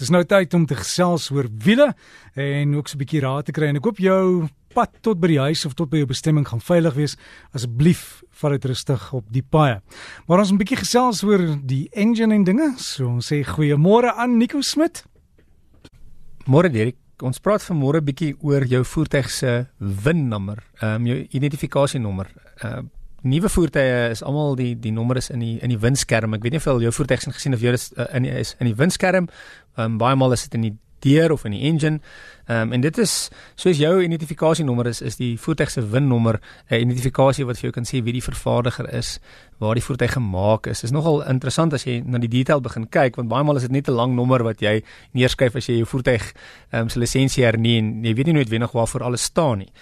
Dis nou tyd om te gesels oor wiele en ook so 'n bietjie raad te kry en ek hoop jou pad tot by die huis of tot by jou bestemming gaan veilig wees. Asseblief vat dit rustig op die paaie. Maar ons 'n bietjie gesels oor die engine en dinge. So ons sê goeiemôre aan Nico Smit. Môre Dirk, ons praat vanmôre bietjie oor jou voertuig se VIN-nommer, ehm um, jou identifikasienommer. Ehm uh, nuwe voertuie is almal die die nommer is in die in die windskerm. Ek weet nie jy jou voertuig sien gesien of jy is uh, in die, is in die windskerm. Ehm um, baie maal is dit in die deur of in die engine. Ehm um, en dit is soos jou identifikasienommer is is die voertuig se VIN-nommer 'n identifikasie wat vir jou kan sê wie die vervaardiger is, waar die voertuig gemaak is. Is nogal interessant as jy na die detail begin kyk want baie maal is dit net 'n lang nommer wat jy neerskryf as jy jou voertuig ehm um, se lisensie hernie en jy weet nie noodwendig waarvoor alles staan nie.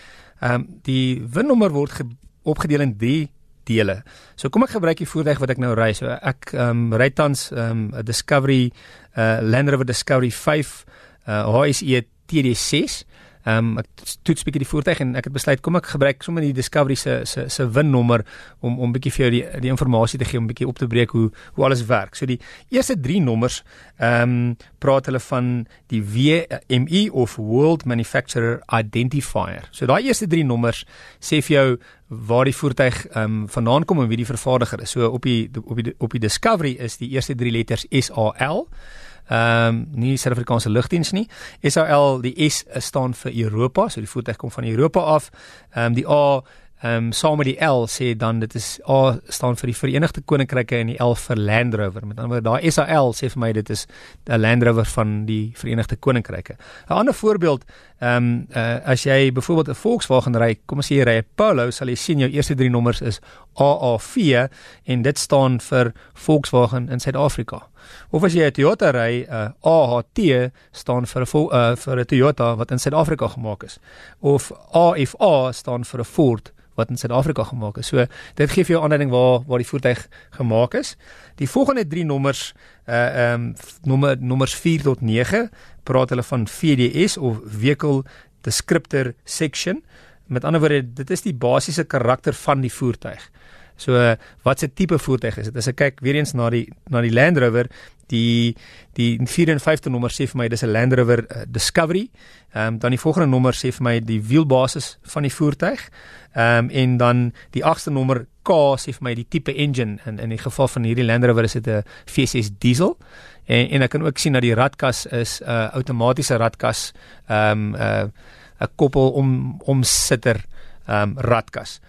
Ehm um, die VIN-nommer word opgedeel in 3 dele. So kom ek gebruik die voertuig wat ek nou ry. So ek ehm um, ry tans ehm um, 'n Discovery uh Land Rover Discovery 5 uh HSE TD6. Ehm um, ek toets bietjie die voertuig en ek het besluit kom ek gebruik sommer die Discovery se se se VIN-nommer om om bietjie vir jou die die inligting te gee om bietjie op te breek hoe hoe alles werk. So die eerste 3 nommers ehm um, praat hulle van die WMI of World Manufacturer Identifier. So daai eerste 3 nommers sê vir jou waar die voertuig ehm um, vandaan kom en wie die vervaardiger is. So op die op die op die Discovery is die eerste 3 letters SAL ehm um, nie Suid-Afrikaanse lugdiens nie. SAL die S staan vir Europa, so die voertuig kom van Europa af. Ehm um, die A ehm um, saam met die L sê dan dit is A staan vir die Verenigde Koninkryke en die L vir Land Rover. Met ander woorde, daai SAL sê vir my dit is 'n Land Rover van die Verenigde Koninkryke. 'n Ander voorbeeld, ehm um, uh, as jy byvoorbeeld 'n Volkswagen ry, kom ons sê jy ry 'n Polo, sal jy sien jou eerste 3 nommers is AA4 en dit staan vir Volkswagen in Suid-Afrika. Of as jy 'n Toyota ry, 'n uh, AHT staan vir 'n uh, vir 'n Toyota wat in Suid-Afrika gemaak is. Of AFA staan vir 'n Ford wat in Suid-Afrika gemaak is. So dit gee vir jou aanduiding waar waar die voertuig gemaak is. Die volgende 3 nommers uh ehm um, nommer nommers 4 tot 9 praat hulle van VDS of Vehicle Descriptor Section. Met ander woorde, dit is die basiese karakter van die voertuig. So wat se tipe voertuig is dit? As ek kyk weer eens na die na die Land Rover, die die 54 nommer sê vir my dis 'n Land Rover uh, Discovery. Ehm um, dan die volgende nommer sê vir my die wielbasis van die voertuig. Ehm um, en dan die agste nommer K sê vir my die tipe engine en in die geval van hierdie Land Rover is dit 'n V6 diesel. En en ek kan ook sien dat die radkas is 'n uh, outomatiese radkas. Ehm um, 'n uh, 'n koppel om omsitter ehm um, radkas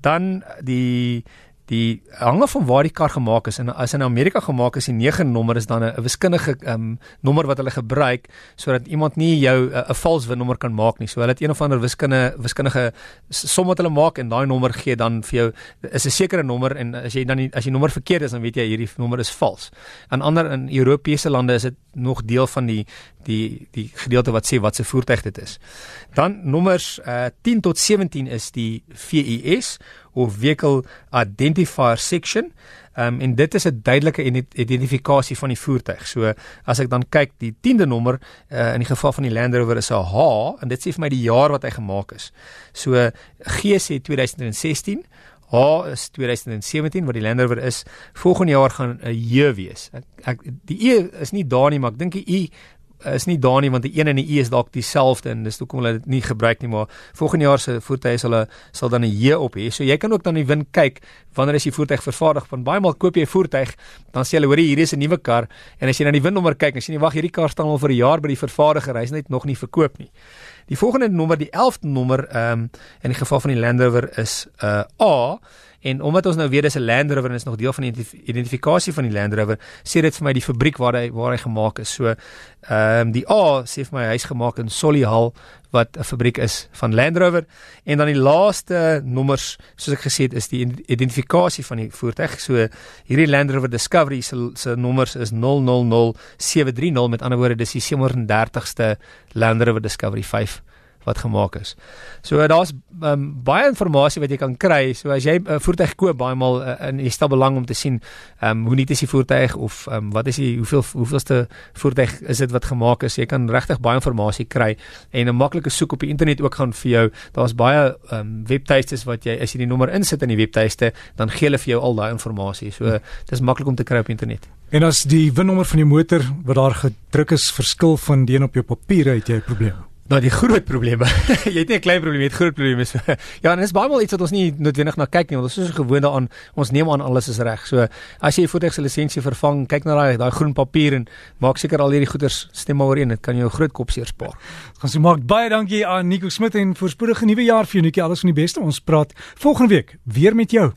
dan die die hang af van waar die kar gemaak is en as in Amerika gemaak is die 9 nommer is dan 'n wiskundige um, nommer wat hulle gebruik sodat iemand nie jou 'n vals nommer kan maak nie. So hulle het een of ander wiskundige wiskundige som wat hulle maak en daai nommer gee dan vir jou is 'n sekere nommer en as jy dan die, as jy nommer verkeerd is dan weet jy hierdie nommer is vals. In ander in Europese lande is dit nog deel van die die die gedeelte wat sê wat se voertuig dit is. Dan nommers uh, 10 tot 17 is die VIS of vehicle identifier section. Ehm um, en dit is 'n duidelike identifikasie van die voertuig. So as ek dan kyk, die 10de nommer uh, in die geval van die Land Rover is 'n H en dit sê vir my die jaar wat hy gemaak is. So G sê 2016 H is 2017 wat die Land Rover is. Volgende jaar gaan 'n J wees. Ek, ek die E is nie daar nie, maar ek dink die I is nie daar nie want die 1 en die E is dalk dieselfde en dis hoekom hulle dit nie gebruik nie maar volgende jaar se voertuie sal hulle sal dan 'n J op hê. So jy kan ook dan die wind kyk wanneer as jy voertuig vervaardig van baie maal koop jy 'n voertuig dan sê hulle hoor hier is 'n nuwe kar en as jy na die windnommer kyk en sien jy wag hierdie kar staan al vir 'n jaar by die vervaardiger hy's net nog nie verkoop nie. Die volgende nommer die 11de nommer ehm um, in die geval van die Land Rover is 'n uh, A En omdat ons nou weet dis 'n Land Rover en is nog deel van die identifikasie van die Land Rover, sê dit vir my die fabriek waar hy waar hy gemaak is. So ehm um, die A sê vir my hy's gemaak in Solihull wat 'n fabriek is van Land Rover en dan die laaste nommers soos ek gesê het is die identifikasie van die voertuig. So hierdie Land Rover Discovery se se nommers is 000730 met ander woorde dis die 37ste Land Rover Discovery 5 wat gemaak is. So daar's um, baie inligting wat jy kan kry. So as jy 'n uh, voertuig koop, baie maal uh, in jy stel belang om te sien ehm um, hoe nuut is die voertuig of ehm um, wat is die hoeveel hoeveelste voertuig is dit wat gemaak is. Jy kan regtig baie inligting kry en 'n maklike soek op die internet ook gaan vir jou. Daar's baie ehm um, webtuistes wat jy as jy die nommer insit in die webtuiste, dan gee hulle vir jou al daai inligting. So dit is maklik om te kry op internet. En as die winnommer van die motor wat daar gedruk is verskil van die een op jou papiere, het jy 'n probleem. Nou die groot probleme. jy het nie 'n klein probleem, jy het groot probleme. So, ja, en dit is baie wel iets wat ons nie noodwendig na kyk nie, want ons is so gewoond daaraan. Ons neem aan alles is reg. So as jy jou voertuig se lisensie vervang, kyk na daai daai groen papier en maak seker al hierdie goeders stem maar ooreen. Dit kan jou groot kop seer spaar. Ons so maak baie dankie aan Nico Smit en voorspoedige nuwe jaar vir jou Nico. Alles van die beste. Ons praat volgende week weer met jou.